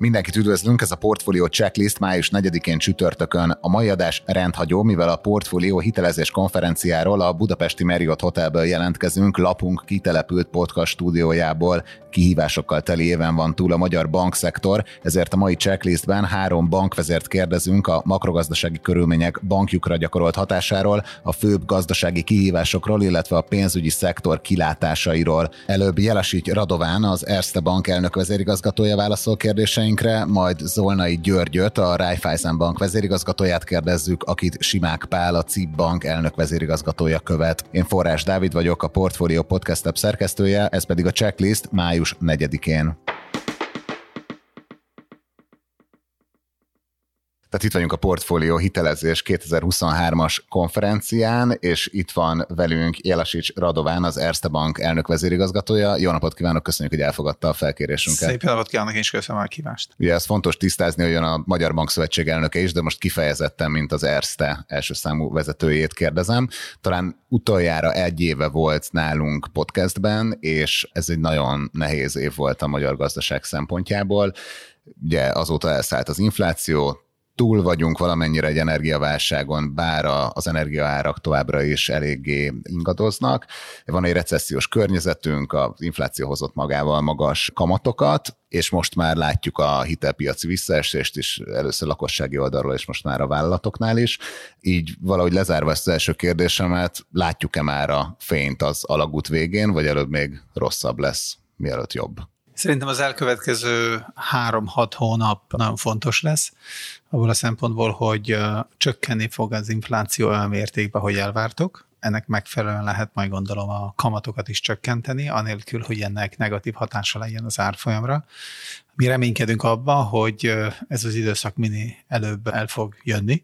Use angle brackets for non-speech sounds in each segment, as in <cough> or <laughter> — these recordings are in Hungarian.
Mindenkit üdvözlünk, ez a Portfolio Checklist május 4-én csütörtökön. A mai adás rendhagyó, mivel a Portfolio hitelezés konferenciáról a Budapesti Marriott Hotelből jelentkezünk, lapunk kitelepült podcast stúdiójából. Kihívásokkal teli éven van túl a magyar bankszektor, ezért a mai checklistben három bankvezért kérdezünk a makrogazdasági körülmények bankjukra gyakorolt hatásáról, a főbb gazdasági kihívásokról, illetve a pénzügyi szektor kilátásairól. Előbb Jelesíty Radován, az Erste Bank elnök vezérigazgatója válaszol kérdéseink kérdéseinkre, majd Zolnai Györgyöt, a Raiffeisen Bank vezérigazgatóját kérdezzük, akit Simák Pál, a CIP Bank elnök vezérigazgatója követ. Én Forrás Dávid vagyok, a Portfolio Podcast szerkesztője, ez pedig a checklist május 4-én. Tehát itt vagyunk a Portfólió Hitelezés 2023-as konferencián, és itt van velünk Jelasics Radován, az Erste Bank elnök vezérigazgatója. Jó napot kívánok, köszönjük, hogy elfogadta a felkérésünket. Szép napot kívánok, én is köszönöm a kívást. Ugye ez fontos tisztázni, hogy jön a Magyar Bankszövetség elnöke is, de most kifejezetten, mint az Erste első számú vezetőjét kérdezem. Talán utoljára egy éve volt nálunk podcastben, és ez egy nagyon nehéz év volt a magyar gazdaság szempontjából. Ugye azóta elszállt az infláció, túl vagyunk valamennyire egy energiaválságon, bár az energiaárak továbbra is eléggé ingadoznak. Van egy recessziós környezetünk, az infláció hozott magával magas kamatokat, és most már látjuk a hitelpiaci visszaesést is, először lakossági oldalról, és most már a vállalatoknál is. Így valahogy lezárva ezt az első kérdésemet, látjuk-e már a fényt az alagút végén, vagy előbb még rosszabb lesz, mielőtt jobb? Szerintem az elkövetkező három-hat hónap nagyon fontos lesz, abból a szempontból, hogy csökkenni fog az infláció olyan mértékben, hogy elvártok, ennek megfelelően lehet majd gondolom a kamatokat is csökkenteni, anélkül, hogy ennek negatív hatása legyen az árfolyamra. Mi reménykedünk abban, hogy ez az időszak mini előbb el fog jönni.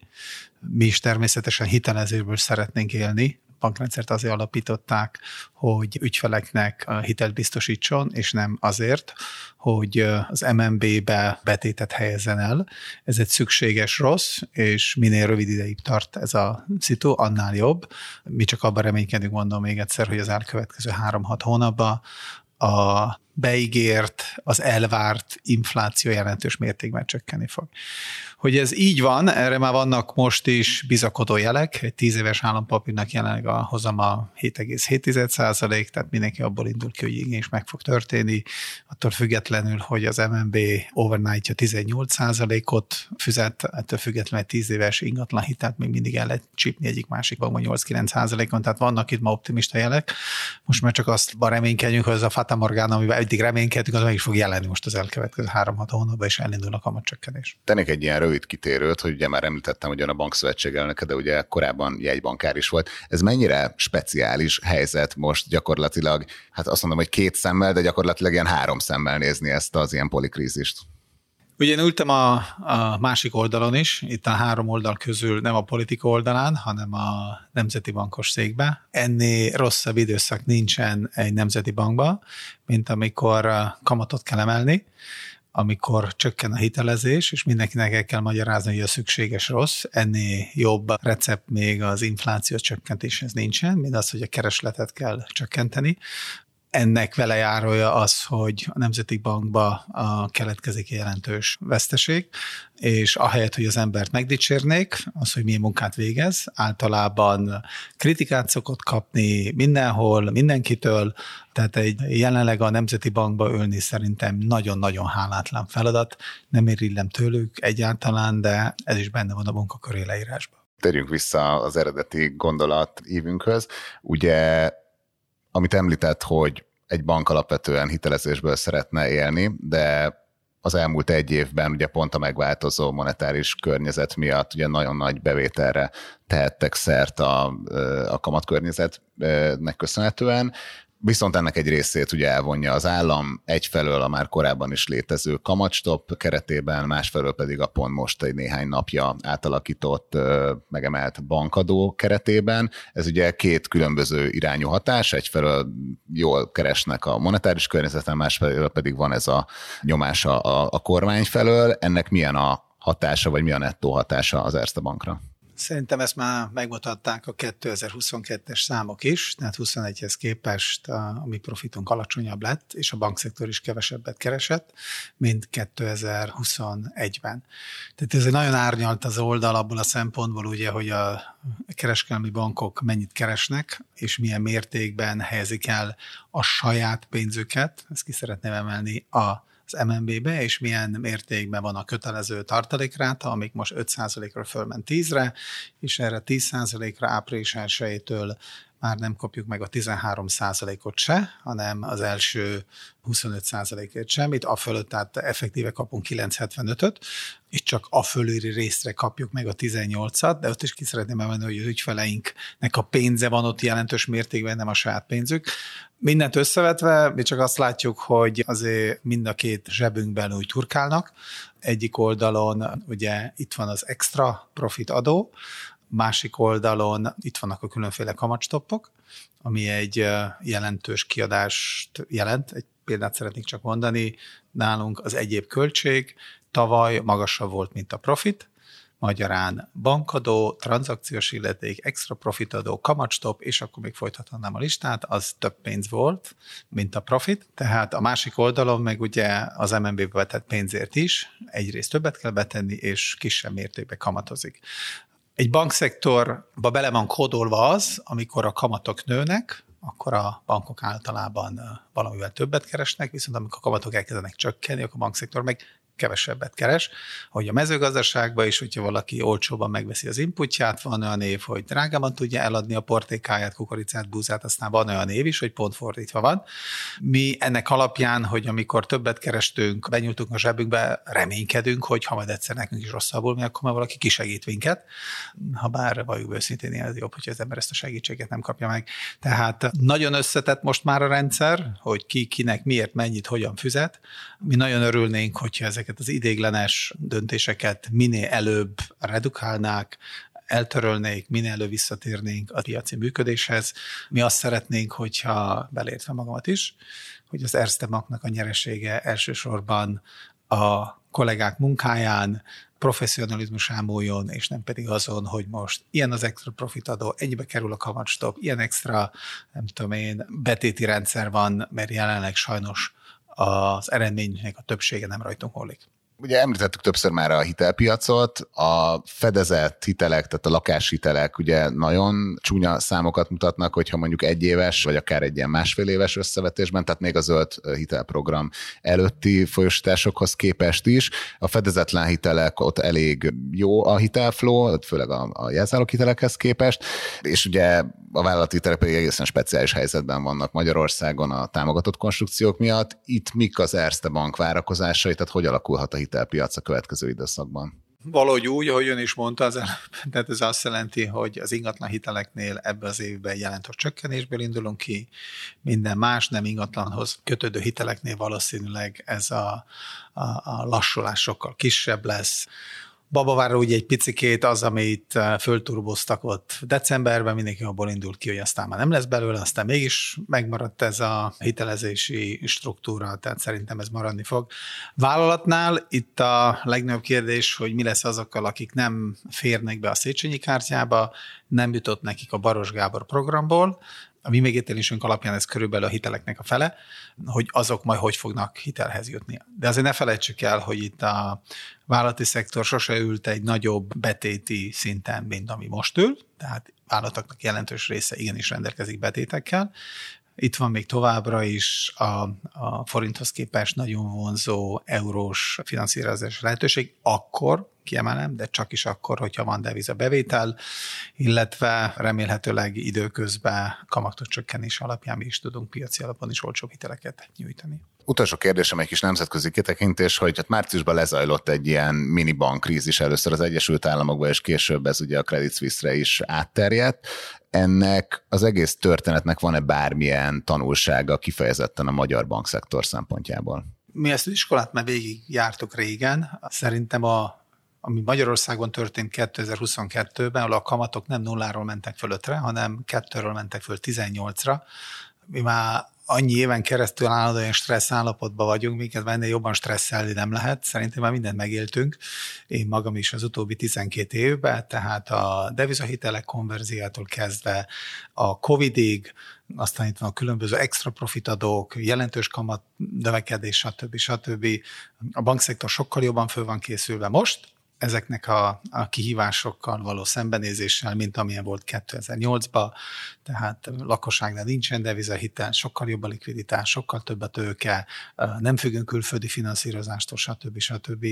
Mi is természetesen hitelezésből szeretnénk élni, bankrendszert azért alapították, hogy ügyfeleknek hitelt biztosítson, és nem azért, hogy az MNB-be betétet helyezzen el. Ez egy szükséges rossz, és minél rövid ideig tart ez a szitu, annál jobb. Mi csak abban reménykedünk, mondom még egyszer, hogy az elkövetkező három-hat hónapban a beígért, az elvárt infláció jelentős mértékben csökkenni fog. Hogy ez így van, erre már vannak most is bizakodó jelek, egy tíz éves állampapírnak jelenleg a hozama 7,7 százalék, tehát mindenki abból indul ki, hogy igen, is meg fog történni, attól függetlenül, hogy az MNB overnight 18 százalékot fizet, ettől függetlenül egy tíz éves ingatlan hitelt még mindig el lehet csípni egyik másik bankban 8-9 százalékon, tehát vannak itt ma optimista jelek. Most már csak azt reménykedjünk, hogy ez a Fata Morgana, amivel eddig reménykedtünk, az meg is fog jelenni most az elkövetkező három-hat hónapban, és elindul a kamatcsökkenés. Tennék egy ilyen rövid kitérőt, hogy ugye már említettem, hogy a bankszövetség elnöke, de ugye korábban jegybankár is volt. Ez mennyire speciális helyzet most gyakorlatilag, hát azt mondom, hogy két szemmel, de gyakorlatilag ilyen három szemmel nézni ezt az ilyen polikrízist? Ugye én ültem a, a másik oldalon is, itt a három oldal közül nem a politika oldalán, hanem a Nemzeti Bankos székbe. Ennél rosszabb időszak nincsen egy Nemzeti Bankban, mint amikor kamatot kell emelni, amikor csökken a hitelezés, és mindenkinek el kell magyarázni, hogy a szükséges rossz, ennél jobb recept még az infláció csökkentéshez nincsen, mint az, hogy a keresletet kell csökkenteni ennek velejárója az, hogy a Nemzeti Bankba a keletkezik jelentős veszteség, és ahelyett, hogy az embert megdicsérnék, az, hogy milyen munkát végez, általában kritikát szokott kapni mindenhol, mindenkitől, tehát egy jelenleg a Nemzeti Bankba ülni szerintem nagyon-nagyon hálátlan feladat, nem érillem tőlük egyáltalán, de ez is benne van a munkaköré leírásban. Térjünk vissza az eredeti gondolat ívünkhöz. Ugye amit említett, hogy egy bank alapvetően hitelezésből szeretne élni, de az elmúlt egy évben ugye pont a megváltozó monetáris környezet miatt ugye nagyon nagy bevételre tehettek szert a, a kamatkörnyezetnek köszönhetően, Viszont ennek egy részét ugye elvonja az állam, egyfelől a már korábban is létező kamatstop keretében, másfelől pedig a pont most egy néhány napja átalakított, megemelt bankadó keretében. Ez ugye két különböző irányú hatás, egyfelől jól keresnek a monetáris környezeten, másfelől pedig van ez a nyomás a, a kormány felől. Ennek milyen a hatása, vagy mi a nettó hatása az Erste Bankra? Szerintem ezt már megmutatták a 2022-es számok is, tehát 21-hez képest a, a mi profitunk alacsonyabb lett, és a bankszektor is kevesebbet keresett, mint 2021-ben. Tehát ez egy nagyon árnyalt az oldal abból a szempontból, ugye, hogy a kereskedelmi bankok mennyit keresnek, és milyen mértékben helyezik el a saját pénzüket, ezt ki szeretném emelni, a az MNB-be, és milyen mértékben van a kötelező tartalékráta, amik most 5%-ra fölment 10-re, és erre 10%-ra április 1 már nem kapjuk meg a 13% ot se, hanem az első 25% ét semmit, a fölött, tehát effektíve kapunk 975-öt, és csak a fölüli részre kapjuk meg a 18-at, de ott is ki szeretném emelni, hogy az ügyfeleinknek a pénze van ott jelentős mértékben, nem a saját pénzük. Mindent összevetve, mi csak azt látjuk, hogy azért mind a két zsebünkben úgy turkálnak. Egyik oldalon ugye itt van az extra profit adó, másik oldalon itt vannak a különféle kamatstoppok, ami egy jelentős kiadást jelent. Egy példát szeretnék csak mondani. Nálunk az egyéb költség tavaly magasabb volt, mint a profit, magyarán bankadó, tranzakciós illeték, extra profitadó, kamatstop, és akkor még folytathatnám a listát, az több pénz volt, mint a profit. Tehát a másik oldalon meg ugye az MNB-be vetett pénzért is egyrészt többet kell betenni, és kisebb mértékben kamatozik. Egy bankszektorba bele van kódolva az, amikor a kamatok nőnek, akkor a bankok általában valamivel többet keresnek, viszont amikor a kamatok elkezdenek csökkenni, akkor a bankszektor meg kevesebbet keres. Hogy a mezőgazdaságban is, hogyha valaki olcsóban megveszi az inputját, van olyan év, hogy drágában tudja eladni a portékáját, kukoricát, búzát, aztán van olyan év is, hogy pont fordítva van. Mi ennek alapján, hogy amikor többet kerestünk, benyújtunk a zsebünkbe, reménykedünk, hogy ha majd egyszer nekünk is rosszabbul mi, akkor már valaki kisegít minket. Ha bár valljuk őszintén, ez jobb, hogy az ember ezt a segítséget nem kapja meg. Tehát nagyon összetett most már a rendszer, hogy ki, kinek, miért, mennyit, hogyan füzet. Mi nagyon örülnénk, hogyha ezek ezeket az idéglenes döntéseket minél előbb redukálnák, eltörölnék, minél előbb visszatérnénk a piaci működéshez. Mi azt szeretnénk, hogyha belértve magamat is, hogy az Erste Banknak a nyeresége elsősorban a kollégák munkáján, professzionalizmus ámuljon, és nem pedig azon, hogy most ilyen az extra profit adó, ennyibe kerül a kamatstop, ilyen extra, nem tudom én, betéti rendszer van, mert jelenleg sajnos az eredménynek a többsége nem rajtunk múlik. Ugye említettük többször már a hitelpiacot, a fedezett hitelek, tehát a lakáshitelek ugye nagyon csúnya számokat mutatnak, hogyha mondjuk egy éves, vagy akár egy ilyen másfél éves összevetésben, tehát még a zöld hitelprogram előtti folyosításokhoz képest is. A fedezetlen hitelek ott elég jó a hitelflow, főleg a, a jelzálók hitelekhez képest, és ugye a vállalati hitelek pedig egészen speciális helyzetben vannak Magyarországon a támogatott konstrukciók miatt. Itt mik az Erste Bank várakozásai, tehát hogy alakulhat a hitelpiac a következő időszakban? Valahogy úgy, ahogy ön is mondta, az <laughs> tehát ez azt jelenti, hogy az ingatlan hiteleknél ebben az évben jelentős csökkenésből indulunk ki, minden más nem ingatlanhoz kötődő hiteleknél valószínűleg ez a, a, a lassulás sokkal kisebb lesz. Babavárra ugye egy picikét az, amit eh, fölturboztak ott decemberben, mindenki abból indult ki, hogy aztán már nem lesz belőle, aztán mégis megmaradt ez a hitelezési struktúra, tehát szerintem ez maradni fog. Vállalatnál itt a legnagyobb kérdés, hogy mi lesz azokkal, akik nem férnek be a Széchenyi kártyába, nem jutott nekik a Baros Gábor programból, a mi megítélésünk alapján ez körülbelül a hiteleknek a fele, hogy azok majd hogy fognak hitelhez jutni. De azért ne felejtsük el, hogy itt a vállalati szektor sose ült egy nagyobb betéti szinten, mint ami most ül, tehát vállalatoknak jelentős része igenis rendelkezik betétekkel, itt van még továbbra is a, a forinthoz képest nagyon vonzó eurós finanszírozás lehetőség, akkor, kiemelem, de csak is akkor, hogyha van deviza bevétel, illetve remélhetőleg időközben kamatok csökkenés alapján mi is tudunk piaci alapon is olcsóbb hiteleket nyújtani. Utolsó kérdésem egy kis nemzetközi kitekintés, hogy hát márciusban lezajlott egy ilyen mini bankkrízis először az Egyesült Államokban, és később ez ugye a Credit Suisse-re is átterjedt ennek az egész történetnek van-e bármilyen tanulsága kifejezetten a magyar bankszektor szempontjából? Mi ezt az iskolát már végig jártuk régen. Szerintem a ami Magyarországon történt 2022-ben, ahol a kamatok nem nulláról mentek föl ötre, hanem kettőről mentek föl 18-ra. Mi már annyi éven keresztül állandóan stressz állapotban vagyunk, minket ennél jobban stresszelni nem lehet. Szerintem már mindent megéltünk. Én magam is az utóbbi 12 évben, tehát a devizahitelek konverziától kezdve a Covidig, aztán itt van a különböző extra profitadók, jelentős kamat növekedés, stb. stb. A bankszektor sokkal jobban föl van készülve most, ezeknek a, a kihívásokkal való szembenézéssel, mint amilyen volt 2008-ban, tehát lakosságnál nincsen devizahitel, sokkal jobb a likviditás, sokkal több a tőke, nem függünk külföldi finanszírozástól, stb. stb.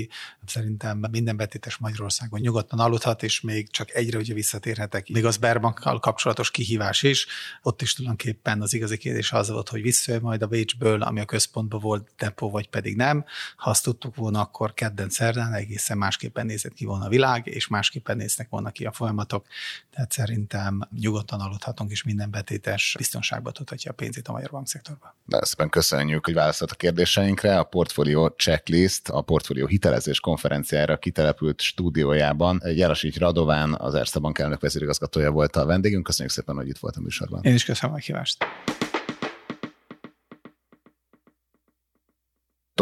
Szerintem minden betétes Magyarországon nyugodtan aludhat, és még csak egyre ugye visszatérhetek. Még az Berbankkal kapcsolatos kihívás is, ott is tulajdonképpen az igazi kérdés az volt, hogy visszajön majd a Bécsből, ami a központban volt depó, vagy pedig nem. Ha azt tudtuk volna, akkor kedden szerdán egészen másképpen nézett ki volna a világ, és másképpen néznek volna ki a folyamatok. Tehát szerintem nyugodtan aludhatunk, és minden betétes biztonságba tudhatja a pénzét a magyar bankszektorban. De szépen köszönjük, hogy válaszolt a kérdéseinkre. A portfólió checklist a portfólió hitelezés konferenciára kitelepült stúdiójában. Jelasics Radován, az Erste Bank elnök vezérigazgatója volt a vendégünk. Köszönjük szépen, hogy itt volt a műsorban. Én is köszönöm a kívást.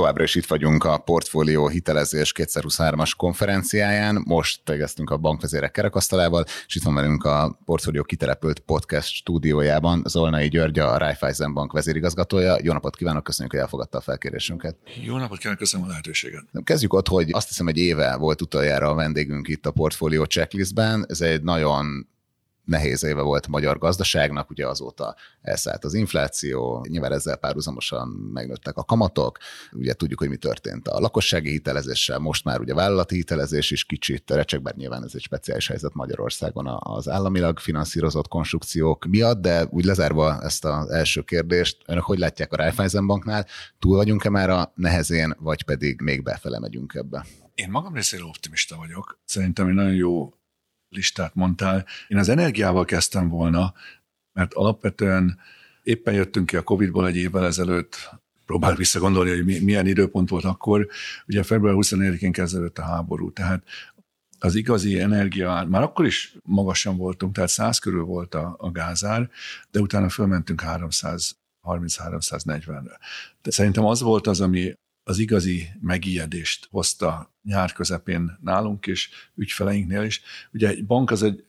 Továbbra is itt vagyunk a Portfólió Hitelezés 2023-as konferenciáján. Most tegeztünk a bankvezérek kerekasztalával, és itt van velünk a Portfólió kitelepült podcast stúdiójában Zolnai György, a Raiffeisen Bank vezérigazgatója. Jó napot kívánok, köszönjük, hogy elfogadta a felkérésünket. Jó napot kívánok, köszönöm a lehetőséget. Kezdjük ott, hogy azt hiszem, egy éve volt utoljára a vendégünk itt a Portfólió checklistben. Ez egy nagyon nehéz éve volt a magyar gazdaságnak, ugye azóta elszállt az infláció, nyilván ezzel párhuzamosan megnőttek a kamatok, ugye tudjuk, hogy mi történt a lakossági hitelezéssel, most már ugye vállalati hitelezés is kicsit recsek, bár nyilván ez egy speciális helyzet Magyarországon az államilag finanszírozott konstrukciók miatt, de úgy lezárva ezt az első kérdést, önök hogy látják a Raiffeisen banknál, túl vagyunk-e már a nehezén, vagy pedig még befele megyünk ebbe? Én magam részéről optimista vagyok. Szerintem egy nagyon jó listát mondtál. Én az energiával kezdtem volna, mert alapvetően éppen jöttünk ki a Covid-ból egy évvel ezelőtt, próbál visszagondolni, hogy milyen időpont volt akkor. Ugye február 24-én kezdődött a háború, tehát az igazi energia, már akkor is magasan voltunk, tehát 100 körül volt a, a gázár, de utána fölmentünk 330-340-re. De szerintem az volt az, ami az igazi megijedést hozta nyár közepén nálunk és ügyfeleinknél is. Ugye egy bank az egy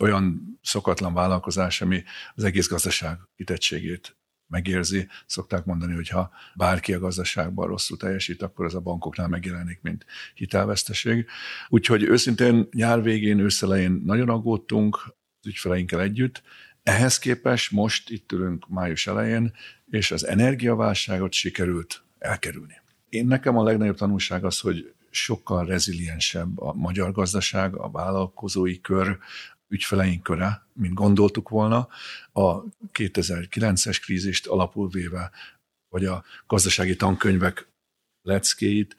olyan szokatlan vállalkozás, ami az egész gazdaság kitettségét megérzi. Szokták mondani, hogy ha bárki a gazdaságban rosszul teljesít, akkor az a bankoknál megjelenik, mint hitelveszteség. Úgyhogy őszintén nyár végén, őszelején nagyon aggódtunk az ügyfeleinkkel együtt. Ehhez képest most itt ülünk május elején, és az energiaválságot sikerült elkerülni. Én nekem a legnagyobb tanulság az, hogy sokkal reziliensebb a magyar gazdaság, a vállalkozói kör, ügyfeleink köre, mint gondoltuk volna. A 2009-es krízist alapul véve, vagy a gazdasági tankönyvek leckéit,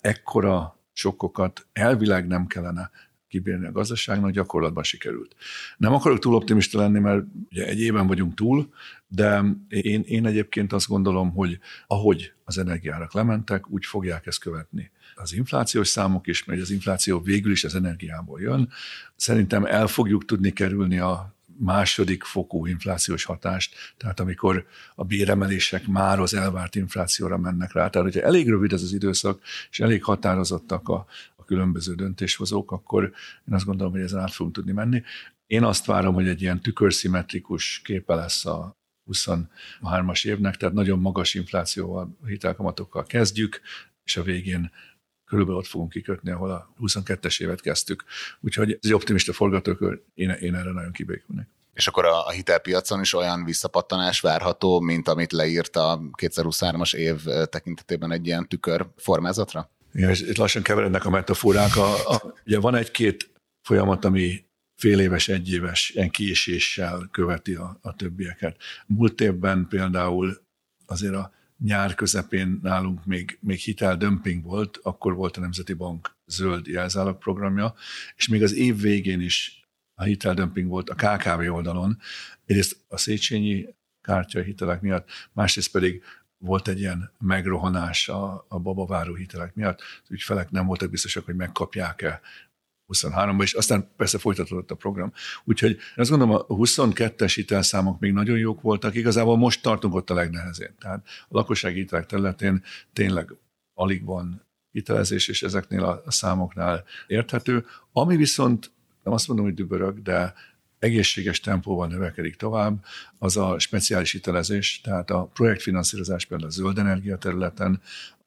ekkora sokkokat elvileg nem kellene kibírni a gazdaságnak, gyakorlatban sikerült. Nem akarok túl optimista lenni, mert ugye egy éven vagyunk túl, de én, én egyébként azt gondolom, hogy ahogy az energiárak lementek, úgy fogják ezt követni az inflációs számok is, mert az infláció végül is az energiából jön. Szerintem el fogjuk tudni kerülni a második fokú inflációs hatást, tehát amikor a béremelések már az elvárt inflációra mennek rá. Tehát, hogyha elég rövid ez az időszak, és elég határozottak a, a különböző döntéshozók, akkor én azt gondolom, hogy ezen át fogunk tudni menni. Én azt várom, hogy egy ilyen tükörszimmetrikus képe lesz a 23-as évnek, tehát nagyon magas inflációval, hitelkamatokkal kezdjük, és a végén körülbelül ott fogunk kikötni, ahol a 22-es évet kezdtük. Úgyhogy ez egy optimista forgatókör, én, én erre nagyon kibékülnek. És akkor a, a hitelpiacon is olyan visszapattanás várható, mint amit leírt a 2023-as év tekintetében egy ilyen tükör formázatra? Igen, és itt lassan keverednek a metaforák. A, a, ugye van egy-két folyamat, ami fél éves, egy éves ilyen késéssel követi a, a többieket. Múlt évben például azért a nyár közepén nálunk még, még hiteldömping volt, akkor volt a Nemzeti Bank zöld jelzálog programja, és még az év végén is a hiteldömping volt a KKV oldalon, egyrészt a Széchenyi kártya hitelek miatt, másrészt pedig volt egy ilyen megrohanás a, a babaváró hitelek miatt. Az ügyfelek nem voltak biztosak, hogy megkapják-e 23-ban, és aztán persze folytatódott a program. Úgyhogy azt gondolom, a 22-es hitelszámok még nagyon jók voltak, igazából most tartunk ott a legnehezén. Tehát a lakossági hitelek területén tényleg alig van hitelezés, és ezeknél a számoknál érthető. Ami viszont, nem azt mondom, hogy dübörög, de egészséges tempóval növekedik tovább, az a speciális hitelezés, tehát a projektfinanszírozás például a zöld energia területen,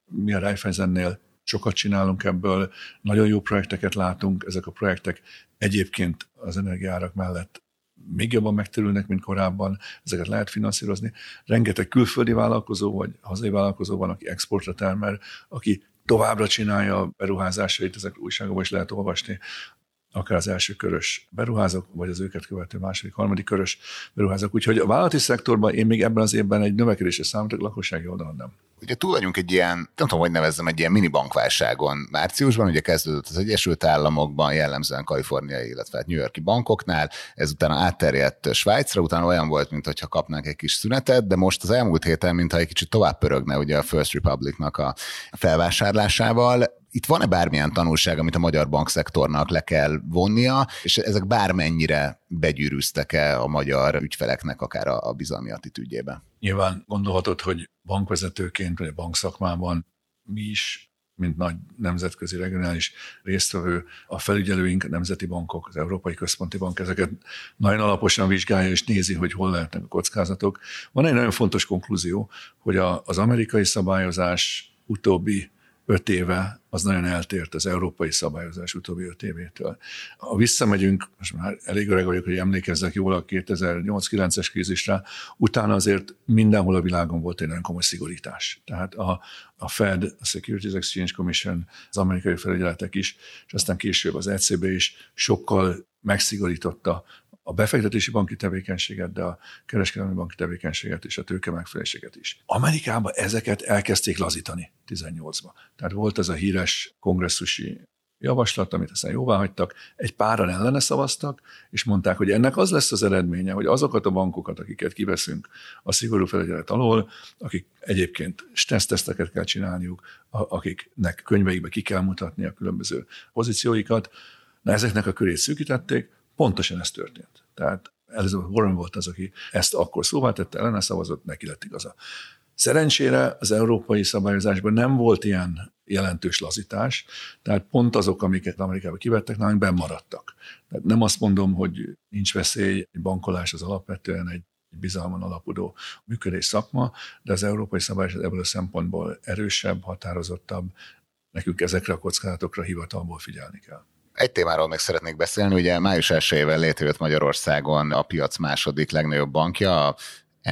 mi a Raiffeisennél sokat csinálunk ebből, nagyon jó projekteket látunk, ezek a projektek egyébként az energiárak mellett még jobban megterülnek, mint korábban, ezeket lehet finanszírozni. Rengeteg külföldi vállalkozó vagy hazai vállalkozó van, aki exportra termel, aki továbbra csinálja a beruházásait, ezek újságokban is lehet olvasni, akár az első körös beruházók, vagy az őket követő második, harmadik körös beruházók. Úgyhogy a vállalati szektorban én még ebben az évben egy növekedésre számítok, lakossági oldalon nem. Ugye túl vagyunk egy ilyen, nem tudom, hogy nevezzem, egy ilyen mini bankválságon. Márciusban ugye kezdődött az Egyesült Államokban, jellemzően kaliforniai, illetve hát New Yorki bankoknál, ezután átterjedt Svájcra, utána olyan volt, mintha kapnánk egy kis szünetet, de most az elmúlt héten, mintha egy kicsit tovább pörögne ugye a First Republicnak a felvásárlásával itt van-e bármilyen tanulság, amit a magyar bankszektornak le kell vonnia, és ezek bármennyire begyűrűztek-e a magyar ügyfeleknek akár a, a bizalmi attitűdjébe? Nyilván gondolhatod, hogy bankvezetőként, vagy a bankszakmában mi is mint nagy nemzetközi regionális résztvevő, a felügyelőink, a nemzeti bankok, az Európai Központi Bank ezeket nagyon alaposan vizsgálja és nézi, hogy hol lehetnek a kockázatok. Van egy nagyon fontos konklúzió, hogy az amerikai szabályozás utóbbi öt éve az nagyon eltért az európai szabályozás utóbbi öt évétől. Ha visszamegyünk, most már elég öreg vagyok, hogy emlékezzek jól a 2008-9-es krízisre, utána azért mindenhol a világon volt egy nagyon komoly szigorítás. Tehát a, a Fed, a Securities Exchange Commission, az amerikai felügyeletek is, és aztán később az ECB is sokkal megszigorította a befektetési banki tevékenységet, de a kereskedelmi banki tevékenységet és a tőke megfeleséget is. Amerikában ezeket elkezdték lazítani 18-ban. Tehát volt ez a híres kongresszusi javaslat, amit aztán jóvá hagytak, egy páran ellene szavaztak, és mondták, hogy ennek az lesz az eredménye, hogy azokat a bankokat, akiket kiveszünk a szigorú felügyelet alól, akik egyébként stresszteszteket kell csinálniuk, akiknek könyveikbe ki kell mutatni a különböző pozícióikat, na ezeknek a körét szűkítették, Pontosan ez történt. Tehát Elizabeth Warren volt az, aki ezt akkor szóvá tette, ellene szavazott, neki lett igaza. Szerencsére az európai szabályozásban nem volt ilyen jelentős lazítás, tehát pont azok, amiket Amerikában kivettek, nálunk bemaradtak. Tehát nem azt mondom, hogy nincs veszély, egy bankolás az alapvetően egy bizalmon alapuló működés szakma, de az európai szabályozás ebből a szempontból erősebb, határozottabb, nekünk ezekre a kockázatokra hivatalból figyelni kell. Egy témáról még szeretnék beszélni, ugye május 1 létrejött Magyarországon a piac második legnagyobb bankja, a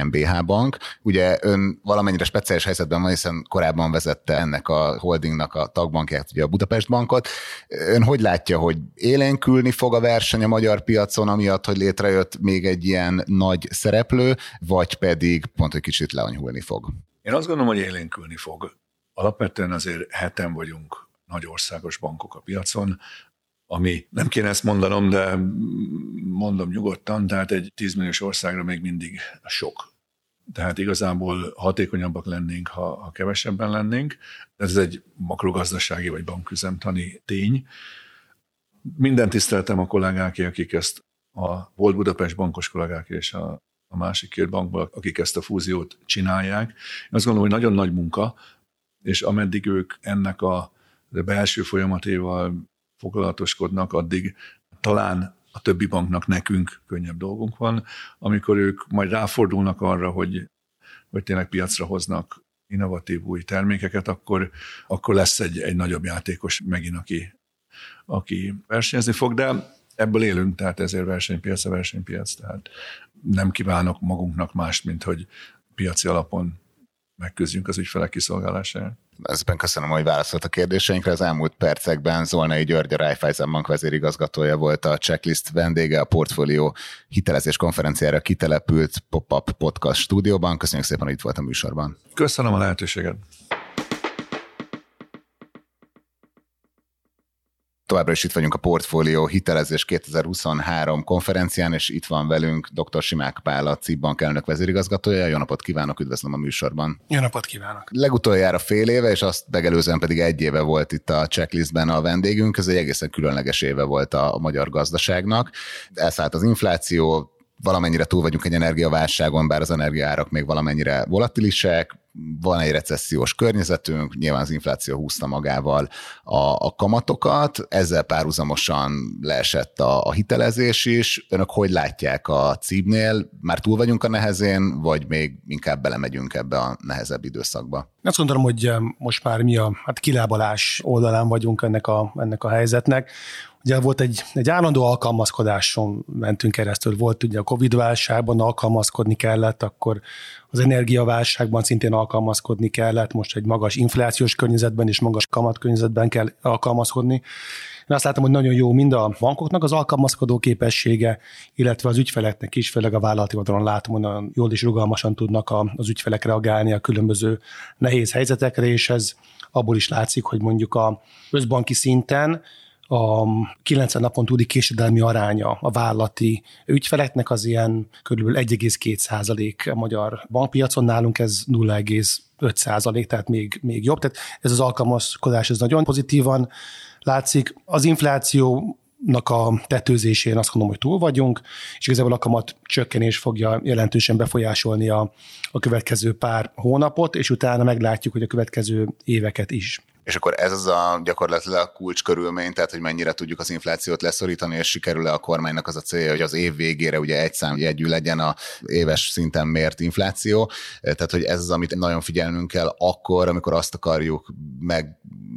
MBH Bank. Ugye ön valamennyire speciális helyzetben van, hiszen korábban vezette ennek a holdingnak a tagbankját, ugye a Budapest Bankot. Ön hogy látja, hogy élénkülni fog a verseny a magyar piacon, amiatt, hogy létrejött még egy ilyen nagy szereplő, vagy pedig pont, hogy kicsit leanyhulni fog? Én azt gondolom, hogy élénkülni fog. Alapvetően azért heten vagyunk nagy országos bankok a piacon, ami nem kéne ezt mondanom, de mondom nyugodtan, tehát egy 10 milliós országra még mindig sok. Tehát igazából hatékonyabbak lennénk, ha, ha kevesebben lennénk. Ez egy makrogazdasági vagy banküzemtani tény. Minden tiszteltem a kollégáké, akik ezt a volt Budapest bankos kollégák és a, a másik két bankból, akik ezt a fúziót csinálják. Én azt gondolom, hogy nagyon nagy munka, és ameddig ők ennek a belső folyamatéval foglalatoskodnak, addig talán a többi banknak nekünk könnyebb dolgunk van. Amikor ők majd ráfordulnak arra, hogy, hogy tényleg piacra hoznak innovatív új termékeket, akkor, akkor lesz egy, egy nagyobb játékos megint, aki, aki versenyezni fog, de ebből élünk, tehát ezért versenypiac a versenypiac, tehát nem kívánok magunknak más, mint hogy piaci alapon megküzdjünk az ügyfelek kiszolgálásáért. Ezben köszönöm, hogy válaszolt a kérdéseinkre. Az elmúlt percekben Zolnai György, a Raiffeisen Bank vezérigazgatója volt a checklist vendége, a portfólió hitelezés konferenciára kitelepült Pop-Up Podcast stúdióban. Köszönjük szépen, hogy itt volt a műsorban. Köszönöm a lehetőséget. Továbbra is itt vagyunk a Portfólió Hitelezés 2023 konferencián, és itt van velünk dr. Simák Pál, a CIP Bank elnök vezérigazgatója. Jó napot kívánok, üdvözlöm a műsorban. Jó napot kívánok. Legutoljára fél éve, és azt megelőzően pedig egy éve volt itt a checklistben a vendégünk. Ez egy egészen különleges éve volt a, a magyar gazdaságnak. Elszállt az infláció, valamennyire túl vagyunk egy energiaválságon, bár az energiaárak még valamennyire volatilisek, van egy recessziós környezetünk, nyilván az infláció húzta magával a, a kamatokat, ezzel párhuzamosan leesett a, a hitelezés is. Önök hogy látják a címnél? Már túl vagyunk a nehezén, vagy még inkább belemegyünk ebbe a nehezebb időszakba? Azt gondolom, hogy most már mi a hát kilábalás oldalán vagyunk ennek a, ennek a helyzetnek. Ugye volt egy, egy állandó alkalmazkodáson mentünk keresztül. Volt ugye a Covid-válságban alkalmazkodni kellett, akkor az energiaválságban szintén alkalmazkodni kellett, most egy magas inflációs környezetben és magas kamatkörnyezetben kell alkalmazkodni. Én azt látom, hogy nagyon jó mind a bankoknak az alkalmazkodó képessége, illetve az ügyfeleknek is, főleg a vállalati oldalon látom, hogy nagyon jól és rugalmasan tudnak az ügyfelek reagálni a különböző nehéz helyzetekre, és ez abból is látszik, hogy mondjuk a közbanki szinten a 90 napon túli késedelmi aránya a vállati ügyfeleknek az ilyen kb. 1,2 százalék a magyar bankpiacon, nálunk ez 0,5 százalék, tehát még, még jobb. Tehát ez az alkalmazkodás ez nagyon pozitívan látszik. Az infláció a tetőzésén azt gondolom, hogy túl vagyunk, és igazából a kamat csökkenés fogja jelentősen befolyásolni a, a következő pár hónapot, és utána meglátjuk, hogy a következő éveket is. És akkor ez az a gyakorlatilag kulcs körülmény, tehát hogy mennyire tudjuk az inflációt leszorítani, és sikerül-e a kormánynak az a célja, hogy az év végére ugye egy szám jegyű legyen a éves szinten mért infláció. Tehát, hogy ez az, amit nagyon figyelnünk kell akkor, amikor azt akarjuk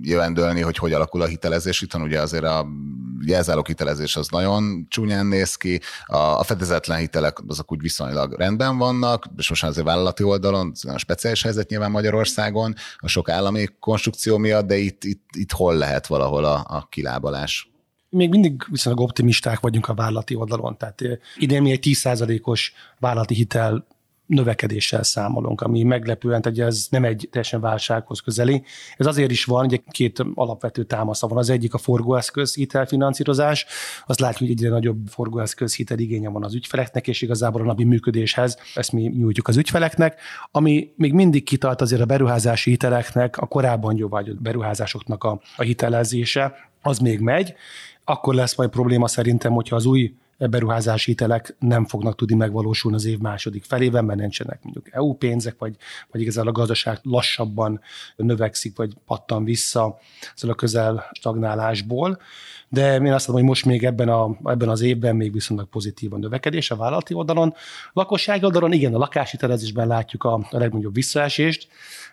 megjövendölni, hogy hogy alakul a hitelezés. Itt ugye azért a jelzálók hitelezés az nagyon csúnyán néz ki, a, fedezetlen hitelek azok úgy viszonylag rendben vannak, és most azért vállalati oldalon, a speciális helyzet nyilván Magyarországon, a sok állami konstrukció miatt, de itt, itt, itt hol lehet valahol a, a kilábalás? még mindig viszonylag optimisták vagyunk a vállalati oldalon. Tehát idén mi egy 10%-os vállalati hitel növekedéssel számolunk, ami meglepően, hogy ez nem egy teljesen válsághoz közeli. Ez azért is van, hogy két alapvető támasza van. Az egyik a forgóeszköz hitelfinanszírozás. Azt látjuk, hogy egyre nagyobb forgóeszköz hitel igénye van az ügyfeleknek, és igazából a napi működéshez ezt mi nyújtjuk az ügyfeleknek. Ami még mindig kitart azért a beruházási hiteleknek, a korábban jóvágyott beruházásoknak a, a hitelezése, az még megy. Akkor lesz majd probléma szerintem, hogyha az új beruházási hitelek nem fognak tudni megvalósulni az év második felében, mert nincsenek mondjuk EU pénzek, vagy, vagy igazából a gazdaság lassabban növekszik, vagy pattan vissza szóval a közel stagnálásból. De én azt mondom, hogy most még ebben, a, ebben az évben még viszonylag pozitív a növekedés a vállalati oldalon. Lakossági oldalon igen, a lakáshitelezésben látjuk a, a legnagyobb visszaesést,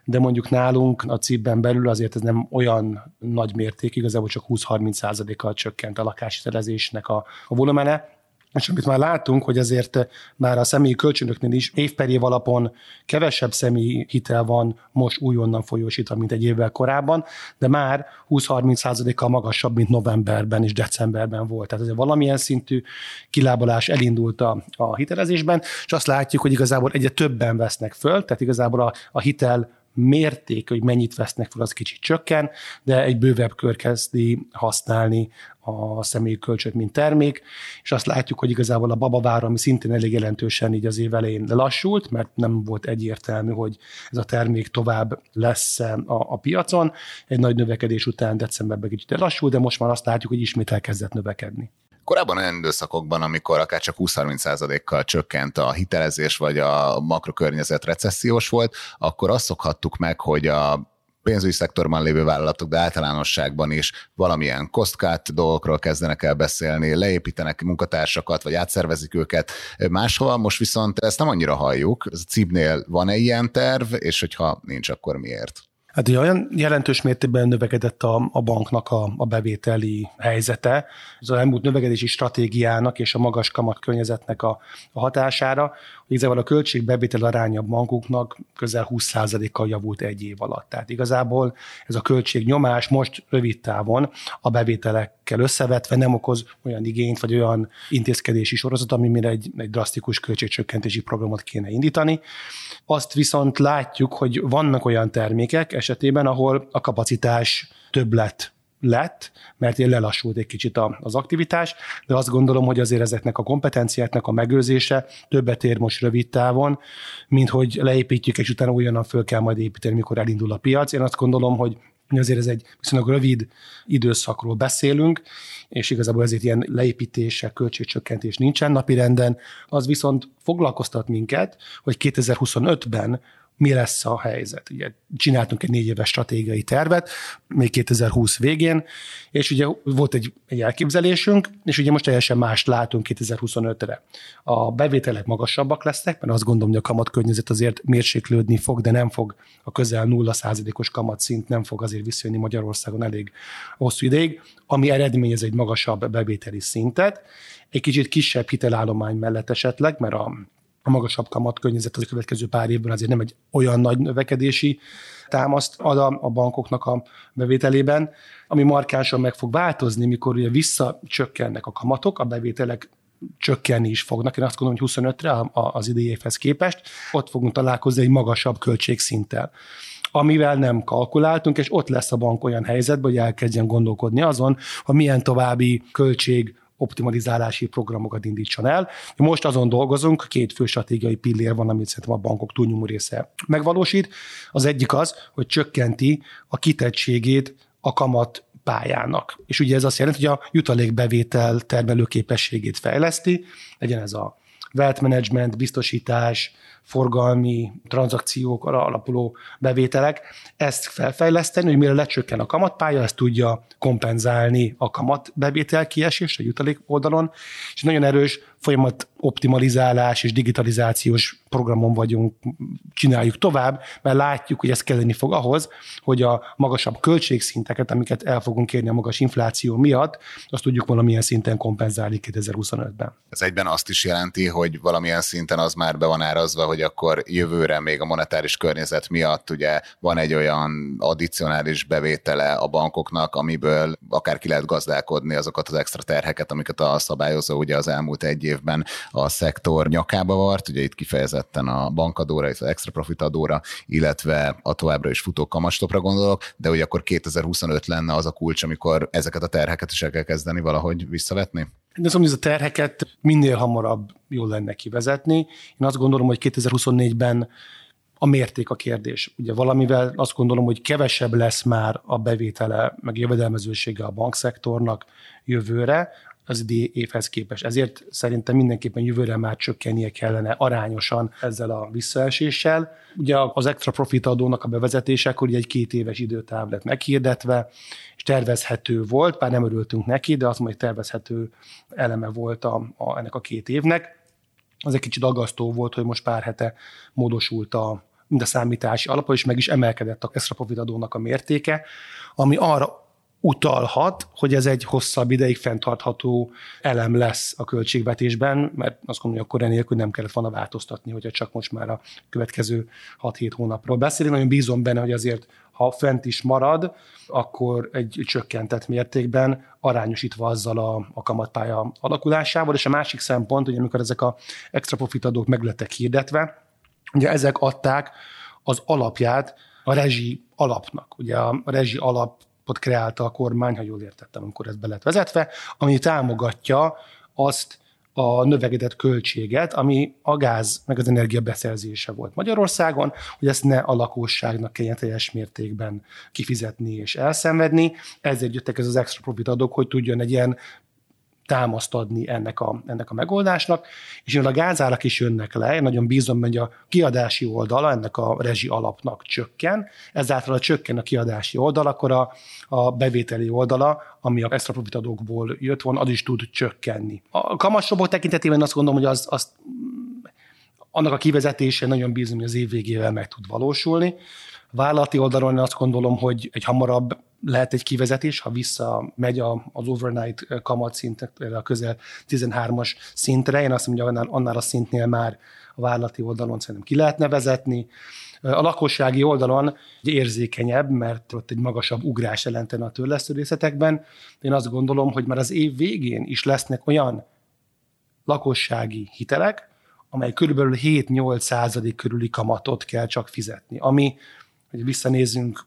de mondjuk nálunk a CIP-ben belül azért ez nem olyan nagy mérték, igazából csak 20-30%-kal csökkent a lakáshitelezésnek a, a volumene, és amit már látunk, hogy azért már a személyi kölcsönöknél is év alapon kevesebb személyi hitel van most újonnan folyósítva, mint egy évvel korábban, de már 20-30%-kal magasabb, mint novemberben és decemberben volt. Tehát ez valamilyen szintű kilábalás elindult a, a hitelezésben, és azt látjuk, hogy igazából egyre többen vesznek föl, tehát igazából a, a hitel mérték, hogy mennyit vesznek fel, az kicsit csökken, de egy bővebb kör kezdi használni a személyi kölcsöt, mint termék, és azt látjuk, hogy igazából a babavár, ami szintén elég jelentősen így az év elején lassult, mert nem volt egyértelmű, hogy ez a termék tovább lesz a, a piacon. Egy nagy növekedés után decemberben kicsit lassult, de most már azt látjuk, hogy ismét elkezdett növekedni. Korábban olyan időszakokban, amikor akár csak 20-30%-kal csökkent a hitelezés, vagy a makrokörnyezet recessziós volt, akkor azt szokhattuk meg, hogy a pénzügyi szektorban lévő vállalatok, de általánosságban is valamilyen cost dolgokról kezdenek el beszélni, leépítenek munkatársakat, vagy átszervezik őket máshol. Most viszont ezt nem annyira halljuk. Ez a CIB-nél van-e ilyen terv, és hogyha nincs, akkor miért? Hát ugye olyan jelentős mértékben növekedett a, a banknak a, a bevételi helyzete, az elmúlt növekedési stratégiának és a magas kamat környezetnek a, a hatására, igazából a költségbevétel aránya a bankoknak közel 20%-kal javult egy év alatt. Tehát igazából ez a költségnyomás most rövid távon a bevételekkel összevetve nem okoz olyan igényt, vagy olyan intézkedési sorozat, amire egy, egy drasztikus költségcsökkentési programot kéne indítani. Azt viszont látjuk, hogy vannak olyan termékek esetében, ahol a kapacitás többlet lett, mert én lelassult egy kicsit az aktivitás, de azt gondolom, hogy azért ezeknek a kompetenciáknak a megőrzése többet ér most rövid távon, mint hogy leépítjük, és utána újonnan föl kell majd építeni, mikor elindul a piac. Én azt gondolom, hogy azért ez egy viszonylag rövid időszakról beszélünk, és igazából ezért ilyen leépítése, költségcsökkentés nincsen napirenden. Az viszont foglalkoztat minket, hogy 2025-ben mi lesz a helyzet. Ugye csináltunk egy négy éves stratégiai tervet, még 2020 végén, és ugye volt egy, egy elképzelésünk, és ugye most teljesen mást látunk 2025-re. A bevételek magasabbak lesznek, mert azt gondolom, hogy a kamatkörnyezet azért mérséklődni fog, de nem fog a közel 0%-os kamatszint nem fog azért visszajönni Magyarországon elég hosszú ideig, ami eredményez egy magasabb bevételi szintet, egy kicsit kisebb hitelállomány mellett esetleg, mert a a magasabb kamat környezet az a következő pár évben azért nem egy olyan nagy növekedési támaszt ad a, a bankoknak a bevételében, ami markánsan meg fog változni, mikor ugye visszacsökkennek a kamatok, a bevételek csökkenni is fognak. Én azt gondolom, hogy 25-re az idei évhez képest ott fogunk találkozni egy magasabb költségszinttel amivel nem kalkuláltunk, és ott lesz a bank olyan helyzetben, hogy elkezdjen gondolkodni azon, hogy milyen további költség optimalizálási programokat indítson el. Most azon dolgozunk, két fő stratégiai pillér van, amit szerintem a bankok túlnyomó része megvalósít. Az egyik az, hogy csökkenti a kitettségét a kamat pályának. És ugye ez azt jelenti, hogy a jutalékbevétel termelőképességét fejleszti, legyen ez a wealth management, biztosítás, forgalmi tranzakciókra alapuló bevételek, ezt felfejleszteni, hogy mire lecsökken a kamatpálya, ezt tudja kompenzálni a kamatbevétel kiesés a jutalék oldalon, és nagyon erős folyamat optimalizálás és digitalizációs programon vagyunk, csináljuk tovább, mert látjuk, hogy ez kelleni fog ahhoz, hogy a magasabb költségszinteket, amiket el fogunk kérni a magas infláció miatt, azt tudjuk valamilyen szinten kompenzálni 2025-ben. Ez egyben azt is jelenti, hogy valamilyen szinten az már be van árazva, hogy akkor jövőre még a monetáris környezet miatt ugye van egy olyan addicionális bevétele a bankoknak, amiből akár ki lehet gazdálkodni azokat az extra terheket, amiket a szabályozó ugye az elmúlt egy évben a szektor nyakába vart, ugye itt kifejezetten a bankadóra, az extra profit adóra, illetve a továbbra is futó kamastopra gondolok, de ugye akkor 2025 lenne az a kulcs, amikor ezeket a terheket is el kell kezdeni valahogy visszavetni? De szóval ez a terheket minél hamarabb jól lenne kivezetni. Én azt gondolom, hogy 2024-ben a mérték a kérdés. Ugye valamivel azt gondolom, hogy kevesebb lesz már a bevétele, meg jövedelmezősége a bankszektornak jövőre, az idei évhez képest. Ezért szerintem mindenképpen jövőre már csökkennie kellene arányosan ezzel a visszaeséssel. Ugye az extra profit adónak a bevezetésekor ugye egy két éves időtáv lett meghirdetve, és tervezhető volt, bár nem örültünk neki, de azt mondja, hogy tervezhető eleme volt a, a, ennek a két évnek. Az egy kicsit aggasztó volt, hogy most pár hete módosult a, mind a számítási alapa, és meg is emelkedett a extra profit adónak a mértéke, ami arra utalhat, hogy ez egy hosszabb ideig fenntartható elem lesz a költségvetésben, mert azt gondolom, hogy akkor enélkül nem kellett volna változtatni, hogyha csak most már a következő 6-7 hónapról beszélünk. Nagyon bízom benne, hogy azért ha fent is marad, akkor egy csökkentett mértékben arányosítva azzal a, a kamatpálya alakulásával. És a másik szempont, hogy amikor ezek a extra profit adók meglettek hirdetve, ugye ezek adták az alapját a rezsi alapnak. Ugye a rezsi alap ott kreálta a kormány, ha jól értettem, amikor ez be lett vezetve, ami támogatja azt a növekedett költséget, ami a gáz meg az energia beszerzése volt Magyarországon, hogy ezt ne a lakosságnak kelljen teljes mértékben kifizetni és elszenvedni. Ezért jöttek ez az extra profit adók, hogy tudjon egy ilyen támaszt adni ennek a, ennek a megoldásnak, és a gázárak is jönnek le, én nagyon bízom, hogy a kiadási oldala ennek a rezsi alapnak csökken, ezáltal a csökken a kiadási oldal, akkor a, a bevételi oldala, ami a extra profit adókból jött volna, az is tud csökkenni. A kamassobok tekintetében azt gondolom, hogy az, az annak a kivezetése nagyon bízom, hogy az év végével meg tud valósulni. Vállalati oldalon azt gondolom, hogy egy hamarabb lehet egy kivezetés, ha visszamegy az overnight kamatszint, a közel 13-as szintre. Én azt mondom, hogy annál, annál a szintnél már a vállalati oldalon szerintem ki lehetne vezetni. A lakossági oldalon érzékenyebb, mert ott egy magasabb ugrás jelentene a törlesztődészetekben. Én azt gondolom, hogy már az év végén is lesznek olyan lakossági hitelek, amely körülbelül 7-8 százalék körüli kamatot kell csak fizetni, ami, hogy visszanézzünk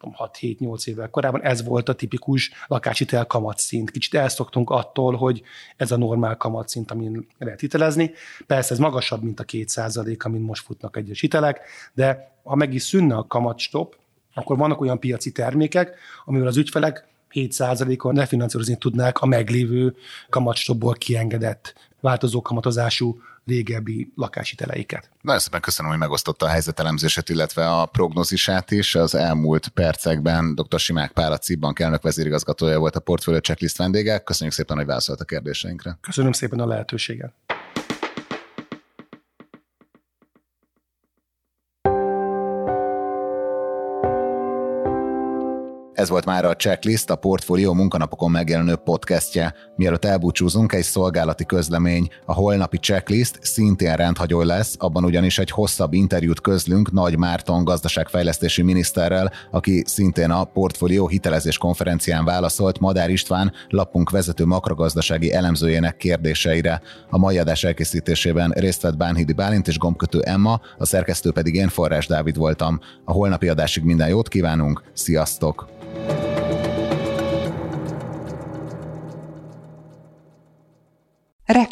6-7-8 évvel korábban ez volt a tipikus lakáshitel kamatszint. Kicsit elszoktunk attól, hogy ez a normál kamatszint, amin lehet hitelezni. Persze ez magasabb, mint a 2% amin most futnak egyes hitelek, de ha meg is szűnne a kamatstop, akkor vannak olyan piaci termékek, amivel az ügyfelek 7%-on refinanszírozni tudnák a meglévő kamatstopból kiengedett változó kamatozású régebbi lakáshiteleiket. Nagyon szépen köszönöm, hogy megosztotta a helyzetelemzését, illetve a prognózisát is. Az elmúlt percekben dr. Simák Pál, a CIP elnök vezérigazgatója volt a Portfolio Checklist vendége. Köszönjük szépen, hogy válaszolt a kérdéseinkre. Köszönöm szépen a lehetőséget. Ez volt már a Checklist, a Portfolio munkanapokon megjelenő podcastje. Mielőtt elbúcsúzunk, egy szolgálati közlemény. A holnapi Checklist szintén rendhagyó lesz, abban ugyanis egy hosszabb interjút közlünk Nagy Márton gazdaságfejlesztési miniszterrel, aki szintén a Portfolio hitelezés konferencián válaszolt Madár István lapunk vezető makrogazdasági elemzőjének kérdéseire. A mai adás elkészítésében részt vett Bánhidi Bálint és gombkötő Emma, a szerkesztő pedig én Forrás Dávid voltam. A holnapi adásig minden jót kívánunk, sziasztok!